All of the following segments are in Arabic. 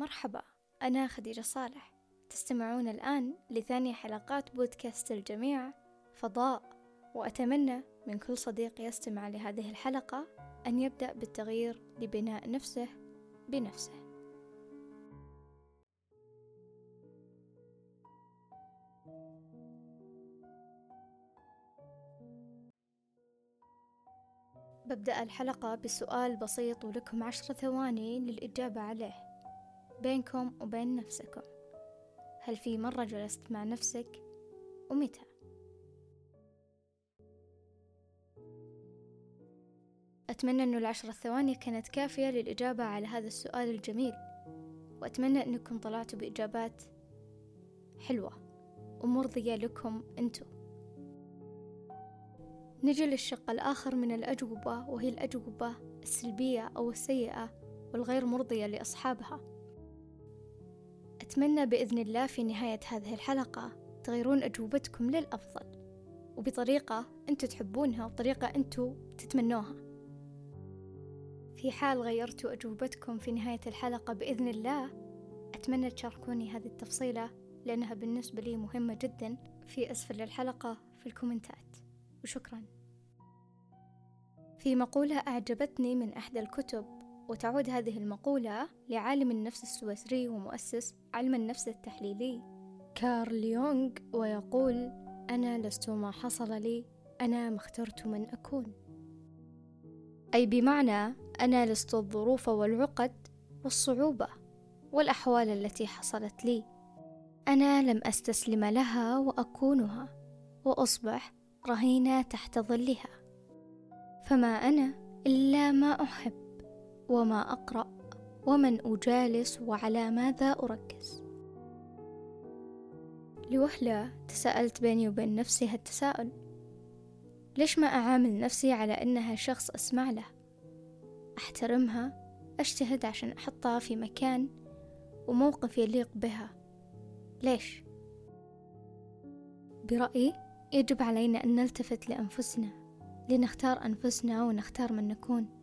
مرحبا أنا خديجة صالح. تستمعون الآن لثاني حلقات بودكاست الجميع فضاء. وأتمنى من كل صديق يستمع لهذه الحلقة أن يبدأ بالتغيير لبناء نفسه بنفسه. ببدأ الحلقة بسؤال بسيط ولكم عشر ثواني للإجابة عليه. بينكم وبين نفسكم. هل في مرة جلست مع نفسك ومتى؟ أتمنى أنه العشر الثواني كانت كافية للإجابة على هذا السؤال الجميل وأتمنى أنكم طلعتوا بإجابات حلوة ومرضية لكم أنتم نجي للشق الآخر من الأجوبة وهي الأجوبة السلبية أو السيئة والغير مرضية لأصحابها. أتمنى بإذن الله في نهاية هذه الحلقة تغيرون أجوبتكم للأفضل. وبطريقة أنتوا تحبونها وطريقة أنتوا تتمنوها. في حال غيرتوا أجوبتكم في نهاية الحلقة بإذن الله أتمنى تشاركوني هذه التفصيلة لأنها بالنسبة لي مهمة جدا في أسفل الحلقة في الكومنتات. وشكرا. في مقولة أعجبتني من أحدى الكتب وتعود هذه المقولة لعالم النفس السويسري ومؤسس علم النفس التحليلي. كارل يونغ ويقول أنا لست ما حصل لي أنا ما اخترت من أكون. أي بمعنى أنا لست الظروف والعقد والصعوبة والأحوال التي حصلت لي. أنا لم أستسلم لها وأكونها وأصبح رهينة تحت ظلها. فما أنا إلا ما أحب. وما أقرأ ومن أجالس وعلى ماذا أركز؟ لوهلة تساءلت بيني وبين نفسي هالتساؤل ليش ما أعامل نفسي على أنها شخص أسمع له؟ أحترمها أجتهد عشان أحطها في مكان وموقف يليق بها. ليش؟ برأيي يجب علينا أن نلتفت لأنفسنا لنختار أنفسنا ونختار من نكون.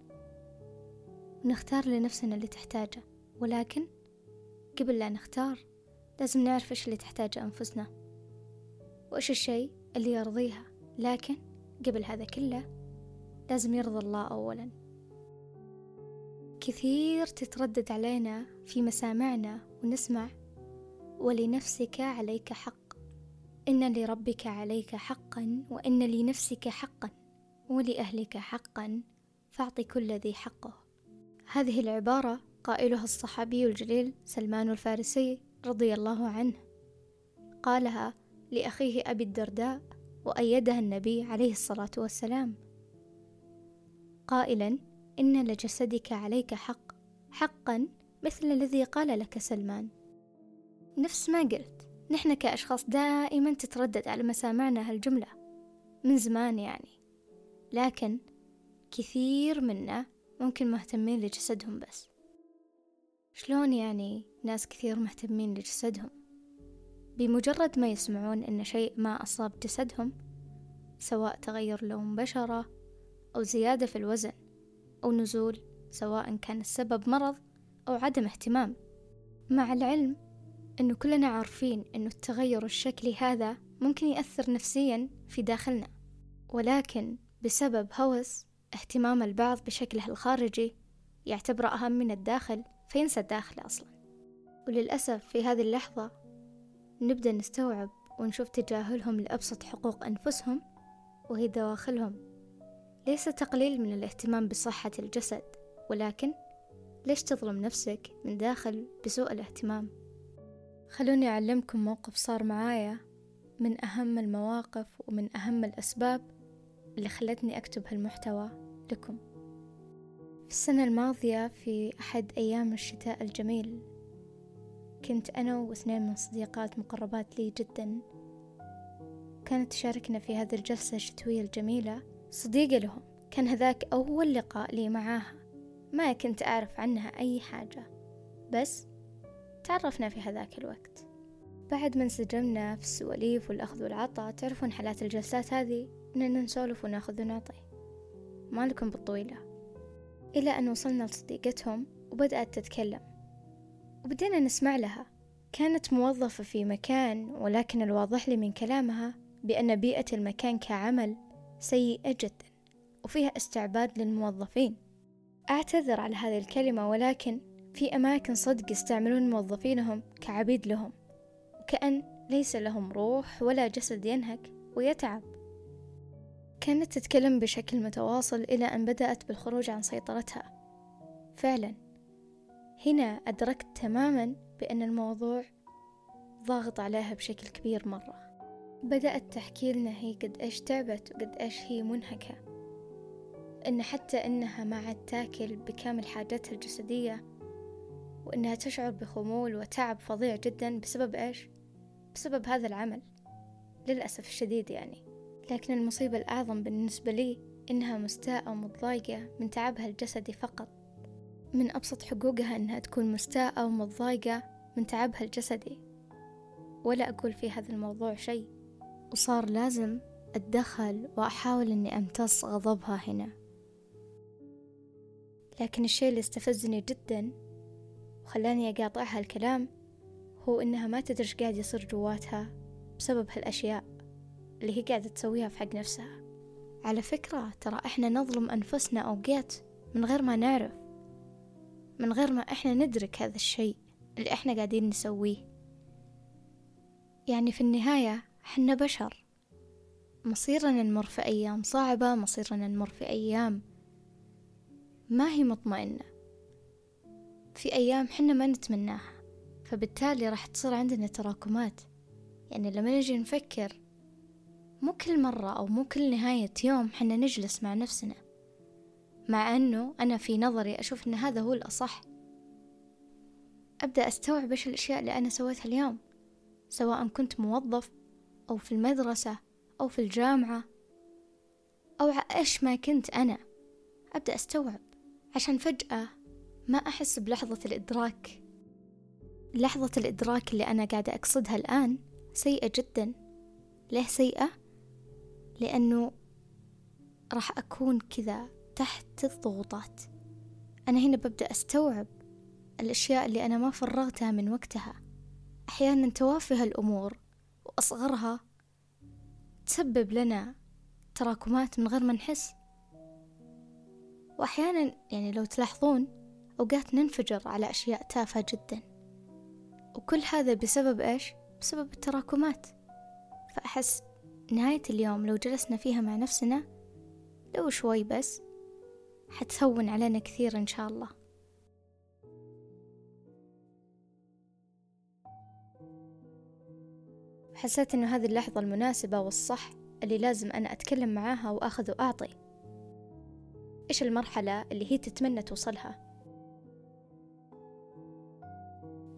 ونختار لنفسنا اللي تحتاجه. ولكن قبل لا نختار لازم نعرف إيش اللي تحتاجه أنفسنا. وإيش الشيء اللي يرضيها. لكن قبل هذا كله لازم يرضى الله أولا. كثير تتردد علينا في مسامعنا ونسمع ولنفسك عليك حق إن لربك عليك حقا وإن لنفسك حقا ولأهلك حقا. فاعط كل ذي حقه. هذه العبارة قائلها الصحابي الجليل سلمان الفارسي رضي الله عنه. قالها لأخيه أبي الدرداء وأيدها النبي عليه الصلاة والسلام. قائلا إن لجسدك عليك حق حقا مثل الذي قال لك سلمان. نفس ما قلت نحن كأشخاص دائما تتردد على مسامعنا هالجملة من زمان يعني. لكن كثير منا ممكن مهتمين لجسدهم بس. شلون يعني ناس كثير مهتمين لجسدهم؟ بمجرد ما يسمعون إن شيء ما أصاب جسدهم سواء تغير لون بشرة أو زيادة في الوزن أو نزول سواء كان السبب مرض أو عدم اهتمام. مع العلم إنه كلنا عارفين إنه التغير الشكلي هذا ممكن يأثر نفسيا في داخلنا. ولكن بسبب هوس اهتمام البعض بشكله الخارجي يعتبره أهم من الداخل فينسى الداخل أصلا. وللأسف في هذه اللحظة نبدأ نستوعب ونشوف تجاهلهم لأبسط حقوق أنفسهم وهي دواخلهم. ليس تقليل من الاهتمام بصحة الجسد ولكن ليش تظلم نفسك من داخل بسوء الاهتمام؟ خلوني أعلمكم موقف صار معايا من أهم المواقف ومن أهم الأسباب اللي خلتني أكتب هالمحتوى لكم. في السنة الماضية في أحد أيام الشتاء الجميل كنت أنا واثنين من صديقات مقربات لي جدا. كانت تشاركنا في هذه الجلسة الشتوية الجميلة. صديقة لهم كان هذاك أول لقاء لي معاها. ما كنت أعرف عنها أي حاجة بس تعرفنا في هذاك الوقت. بعد ما انسجمنا في السواليف والأخذ والعطاء تعرفون حالات الجلسات هذه؟ إننا نسولف وناخذ ونعطي. ما لكم بالطويلة. إلى أن وصلنا لصديقتهم وبدأت تتكلم. وبدينا نسمع لها. كانت موظفة في مكان ولكن الواضح لي من كلامها بأن بيئة المكان كعمل سيئة جدا وفيها استعباد للموظفين. أعتذر على هذه الكلمة ولكن في أماكن صدق يستعملون موظفينهم كعبيد لهم. وكأن ليس لهم روح ولا جسد ينهك ويتعب. كانت تتكلم بشكل متواصل إلى أن بدأت بالخروج عن سيطرتها. فعلا هنا أدركت تماما بأن الموضوع ضاغط عليها بشكل كبير مرة. بدأت تحكي لنا هي قد إيش تعبت وقد إيش هي منهكة. إن حتى إنها ما عاد تاكل بكامل حاجاتها الجسدية وإنها تشعر بخمول وتعب فظيع جدا. بسبب إيش؟ بسبب هذا العمل للأسف الشديد يعني. لكن المصيبة الأعظم بالنسبة لي إنها مستاءة ومتضايقة من تعبها الجسدي فقط. من أبسط حقوقها إنها تكون مستاءة ومتضايقة من تعبها الجسدي. ولا أقول في هذا الموضوع شيء. وصار لازم أتدخل وأحاول أني أمتص غضبها هنا. لكن الشيء اللي استفزني جدا وخلاني أقاطعها الكلام هو إنها ما تدري قاعد يصير جواتها بسبب هالأشياء. اللي هي قاعدة تسويها في حق نفسها. على فكرة ترى إحنا نظلم أنفسنا أوقات من غير ما نعرف من غير ما إحنا ندرك هذا الشيء اللي إحنا قاعدين نسويه. يعني في النهاية حنا بشر. مصيرنا نمر في أيام صعبة مصيرنا نمر في أيام ما هي مطمئنة. في أيام حنا ما نتمناها فبالتالي راح تصير عندنا تراكمات. يعني لما نجي نفكر مو كل مرة أو مو كل نهاية يوم حنا نجلس مع نفسنا مع أنه أنا في نظري أشوف أن هذا هو الأصح. أبدأ أستوعب إيش الأشياء اللي أنا سويتها اليوم سواء كنت موظف أو في المدرسة أو في الجامعة أو إيش ما كنت أنا. أبدأ أستوعب عشان فجأة ما أحس بلحظة الإدراك. لحظة الإدراك اللي أنا قاعدة أقصدها الآن سيئة جدا. ليه سيئة؟ لأنه راح أكون كذا تحت الضغوطات. أنا هنا ببدأ أستوعب الأشياء اللي أنا ما فرغتها من وقتها. أحيانا توافه الأمور وأصغرها تسبب لنا تراكمات من غير ما نحس. وأحيانا يعني لو تلاحظون أوقات ننفجر على أشياء تافهة جدا. وكل هذا بسبب إيش؟ بسبب التراكمات. فأحس نهاية اليوم لو جلسنا فيها مع نفسنا لو شوي بس حتهون علينا كثير إن شاء الله. حسيت إنه هذه اللحظة المناسبة والصح اللي لازم أنا أتكلم معاها وأخذ وأعطي. إيش المرحلة اللي هي تتمنى توصلها؟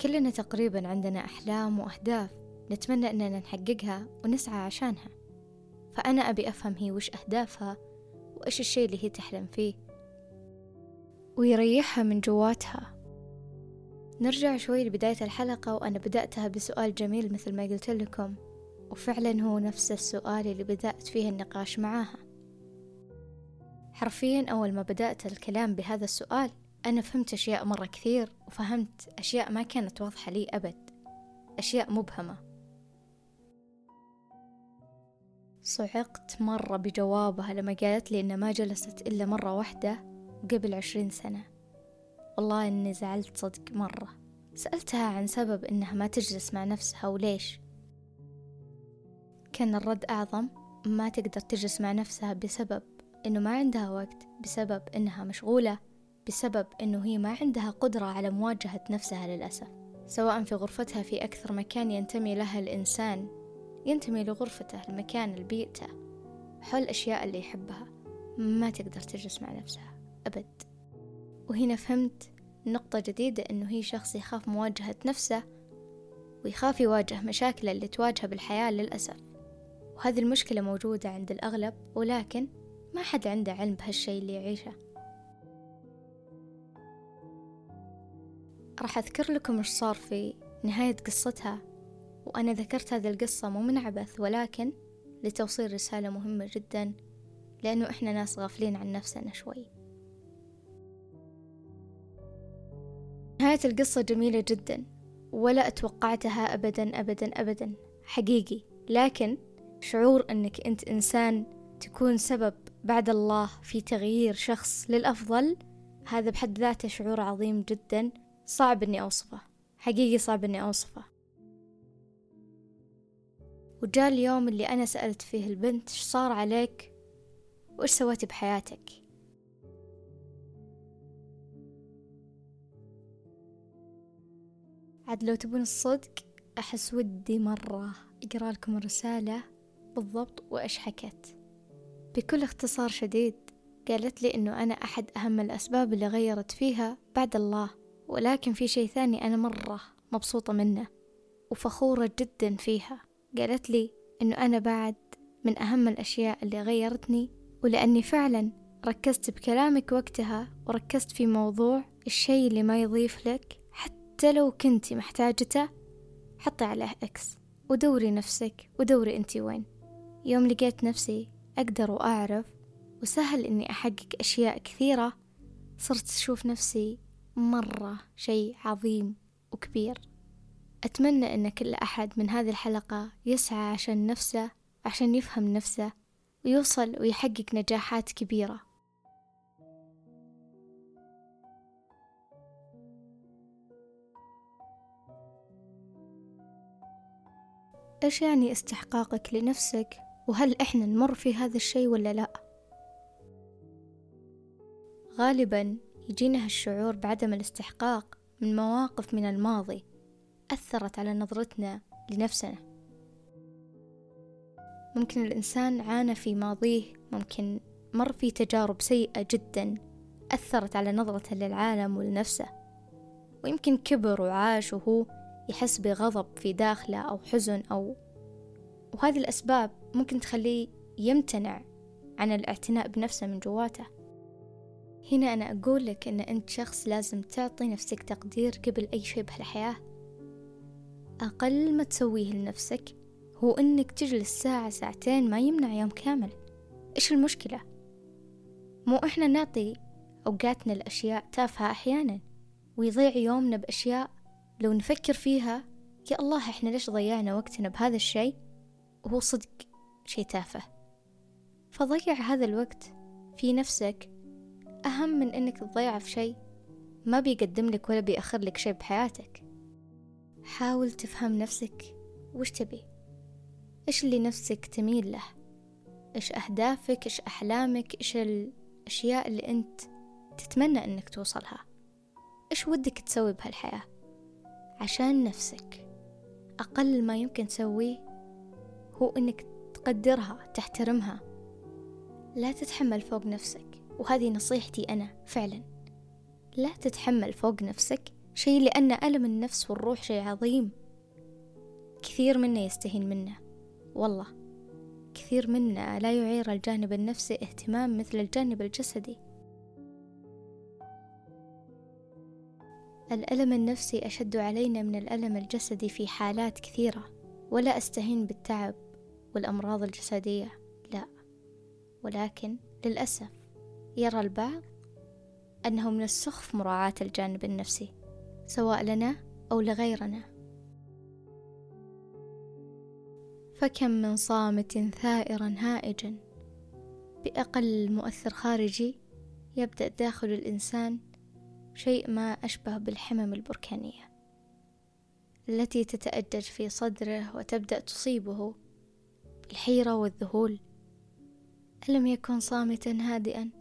كلنا تقريبا عندنا أحلام وأهداف نتمنى أننا نحققها ونسعى عشانها. فأنا أبي أفهم هي وش أهدافها وإيش الشيء اللي هي تحلم فيه. ويريحها من جواتها. نرجع شوي لبداية الحلقة وأنا بدأتها بسؤال جميل مثل ما قلت لكم وفعلا هو نفس السؤال اللي بدأت فيه النقاش معاها. حرفيا أول ما بدأت الكلام بهذا السؤال أنا فهمت أشياء مرة كثير وفهمت أشياء ما كانت واضحة لي أبد أشياء مبهمة. صعقت مرة بجوابها لما قالت لي إن ما جلست إلا مرة واحدة قبل عشرين سنة. والله إني زعلت صدق مرة. سألتها عن سبب إنها ما تجلس مع نفسها وليش. كان الرد أعظم ما تقدر تجلس مع نفسها بسبب إنه ما عندها وقت بسبب إنها مشغولة بسبب إنه هي ما عندها قدرة على مواجهة نفسها للأسف. سواء في غرفتها في أكثر مكان ينتمي لها الإنسان ينتمي لغرفته المكان البيئته حول الأشياء اللي يحبها. ما تقدر تجلس مع نفسها. أبد. وهنا فهمت نقطة جديدة إنه هي شخص يخاف مواجهة نفسه ويخاف يواجه مشاكله اللي تواجهه بالحياة للأسف. وهذه المشكلة موجودة عند الأغلب ولكن ما حد عنده علم بهالشي اللي يعيشه. راح أذكر لكم إيش صار في نهاية قصتها. وأنا ذكرت هذه القصة مو من عبث ولكن لتوصيل رسالة مهمة جدا لأنه إحنا ناس غافلين عن نفسنا شوي. نهاية القصة جميلة جدا ولا أتوقعتها أبدا أبدا أبدا. حقيقي. لكن شعور أنك أنت إنسان تكون سبب بعد الله في تغيير شخص للأفضل هذا بحد ذاته شعور عظيم جدا. صعب أني أوصفه. حقيقي صعب أني أوصفه. وجاء اليوم اللي أنا سألت فيه البنت إيش صار عليك؟ وإيش سويتي بحياتك؟ عاد لو تبون الصدق أحس ودي مرة أقرأ لكم الرسالة بالضبط وإيش حكت. بكل اختصار شديد قالت لي إنه أنا أحد أهم الأسباب اللي غيرت فيها بعد الله ولكن في شي ثاني أنا مرة مبسوطة منه وفخورة جدا فيها. قالت لي إنه أنا بعد من أهم الأشياء اللي غيرتني ولأني فعلا ركزت بكلامك وقتها وركزت في موضوع الشي اللي ما يضيف لك حتى لو كنتي محتاجته حطي عليه إكس ودوري نفسك ودوري أنتي وين. يوم لقيت نفسي أقدر وأعرف وسهل إني أحقق أشياء كثيرة صرت أشوف نفسي مرة شيء عظيم وكبير. أتمنى أن كل أحد من هذه الحلقة يسعى عشان نفسه عشان يفهم نفسه ويوصل ويحقق نجاحات كبيرة. إيش يعني استحقاقك لنفسك؟ وهل إحنا نمر في هذا الشيء ولا لأ؟ غالبا يجينا هالشعور بعدم الاستحقاق من مواقف من الماضي. أثرت على نظرتنا لنفسنا. ممكن الإنسان عانى في ماضيه ممكن مر في تجارب سيئة جدا أثرت على نظرته للعالم ولنفسه. ويمكن كبر وعاش وهو يحس بغضب في داخله أو حزن أو وهذه الأسباب ممكن تخليه يمتنع عن الاعتناء بنفسه من جواته. هنا أنا أقول لك أن أنت شخص لازم تعطي نفسك تقدير قبل أي شيء بهالحياة. أقل ما تسويه لنفسك هو أنك تجلس ساعة ساعتين ما يمنع يوم كامل. إيش المشكلة؟ مو إحنا نعطي أوقاتنا لأشياء تافهة أحيانا ويضيع يومنا بأشياء لو نفكر فيها يا الله إحنا ليش ضيعنا وقتنا بهذا الشيء؟ وهو صدق شيء تافه. فضيع هذا الوقت في نفسك أهم من إنك تضيعه في شيء ما بيقدم لك ولا بيأخر لك شيء بحياتك. حاول تفهم نفسك. وش تبي؟ إيش اللي نفسك تميل له؟ إيش أهدافك؟ إيش أحلامك؟ إيش الأشياء اللي أنت تتمنى إنك توصلها؟ إيش ودك تسوي بهالحياة؟ عشان نفسك. أقل ما يمكن تسويه هو إنك تقدرها تحترمها. لا تتحمل فوق نفسك. وهذه نصيحتي أنا فعلا. لا تتحمل فوق نفسك. شيء لأن ألم النفس والروح شيء عظيم. كثير منا يستهين منه. والله كثير منا لا يعير الجانب النفسي اهتمام مثل الجانب الجسدي. الألم النفسي أشد علينا من الألم الجسدي في حالات كثيرة. ولا أستهين بالتعب والأمراض الجسدية لا. ولكن للأسف يرى البعض أنه من السخف مراعاة الجانب النفسي. سواء لنا أو لغيرنا. فكم من صامت ثائرا هائجا. بأقل مؤثر خارجي يبدأ داخل الإنسان شيء ما أشبه بالحمم البركانية التي تتأجج في صدره وتبدأ تصيبه بالحيرة والذهول. ألم يكن صامتا هادئا؟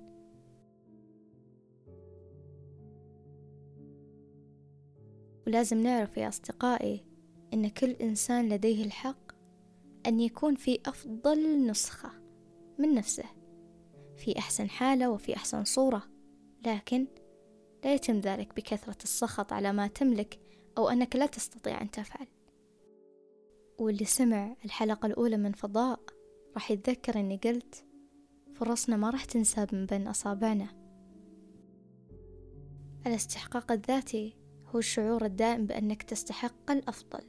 ولازم نعرف يا أصدقائي أن كل إنسان لديه الحق أن يكون في أفضل نسخة من نفسه في أحسن حالة وفي أحسن صورة. لكن لا يتم ذلك بكثرة السخط على ما تملك أو أنك لا تستطيع أن تفعل. واللي سمع الحلقة الأولى من فضاء راح يتذكر أني قلت فرصنا ما راح تنساب من بين أصابعنا. الاستحقاق الذاتي هو الشعور الدائم بأنك تستحق الأفضل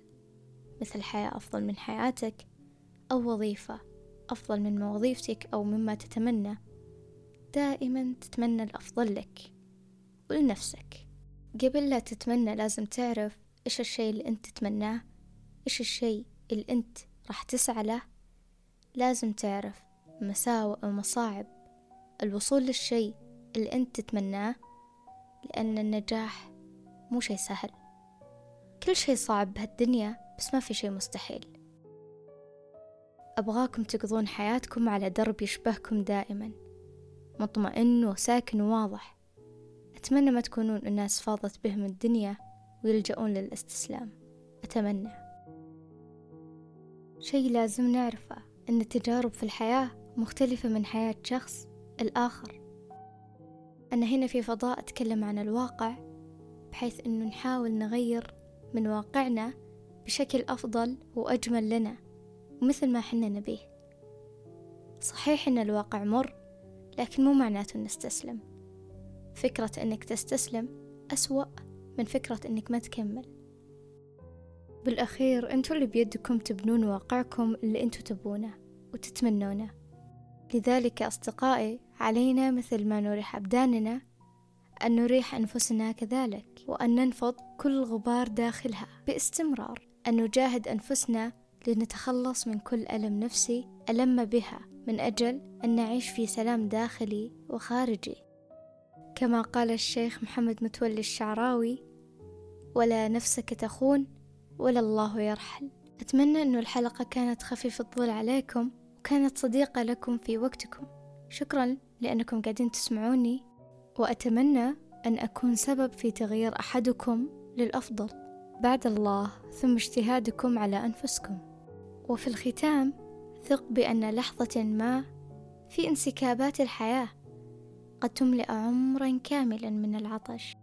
مثل حياة أفضل من حياتك أو وظيفة أفضل من وظيفتك أو مما تتمنى. دائما تتمنى الأفضل لك ولنفسك. قبل لا تتمنى لازم تعرف إيش الشيء اللي أنت تتمناه إيش الشيء اللي أنت راح تسعى له. لازم تعرف مساوئ ومصاعب الوصول للشيء اللي أنت تتمناه لأن النجاح مو شيء سهل. كل شيء صعب بهالدنيا بس ما في شيء مستحيل. أبغاكم تقضون حياتكم على درب يشبهكم دائما. مطمئن وساكن وواضح. أتمنى ما تكونون الناس فاضت بهم الدنيا ويلجؤون للاستسلام. أتمنى. شيء لازم نعرفه أن التجارب في الحياة مختلفة من حياة شخص الآخر أنا هنا في فضاء أتكلم عن الواقع بحيث أنه نحاول نغير من واقعنا بشكل أفضل وأجمل لنا ومثل ما حنا نبيه. صحيح أن الواقع مر لكن مو معناته نستسلم فكرة أنك تستسلم أسوأ من فكرة أنك ما تكمل. بالأخير أنتوا اللي بيدكم تبنون واقعكم اللي أنتوا تبونه وتتمنونه. لذلك أصدقائي علينا مثل ما نريح أبداننا أن نريح أنفسنا كذلك وأن ننفض كل غبار داخلها. باستمرار أن نجاهد أنفسنا لنتخلص من كل ألم نفسي ألم بها من أجل أن نعيش في سلام داخلي وخارجي. كما قال الشيخ محمد متولي الشعراوي ولا نفسك تخون ولا الله يرحل. أتمنى أن الحلقة كانت خفيفة الظل عليكم وكانت صديقة لكم في وقتكم. شكرا لأنكم قاعدين تسمعوني. وأتمنى أن أكون سبب في تغيير أحدكم للأفضل. بعد الله ثم اجتهادكم على أنفسكم. وفي الختام ثق بأن لحظة ما في انسكابات الحياة قد تملئ عمرا كاملا من العطش.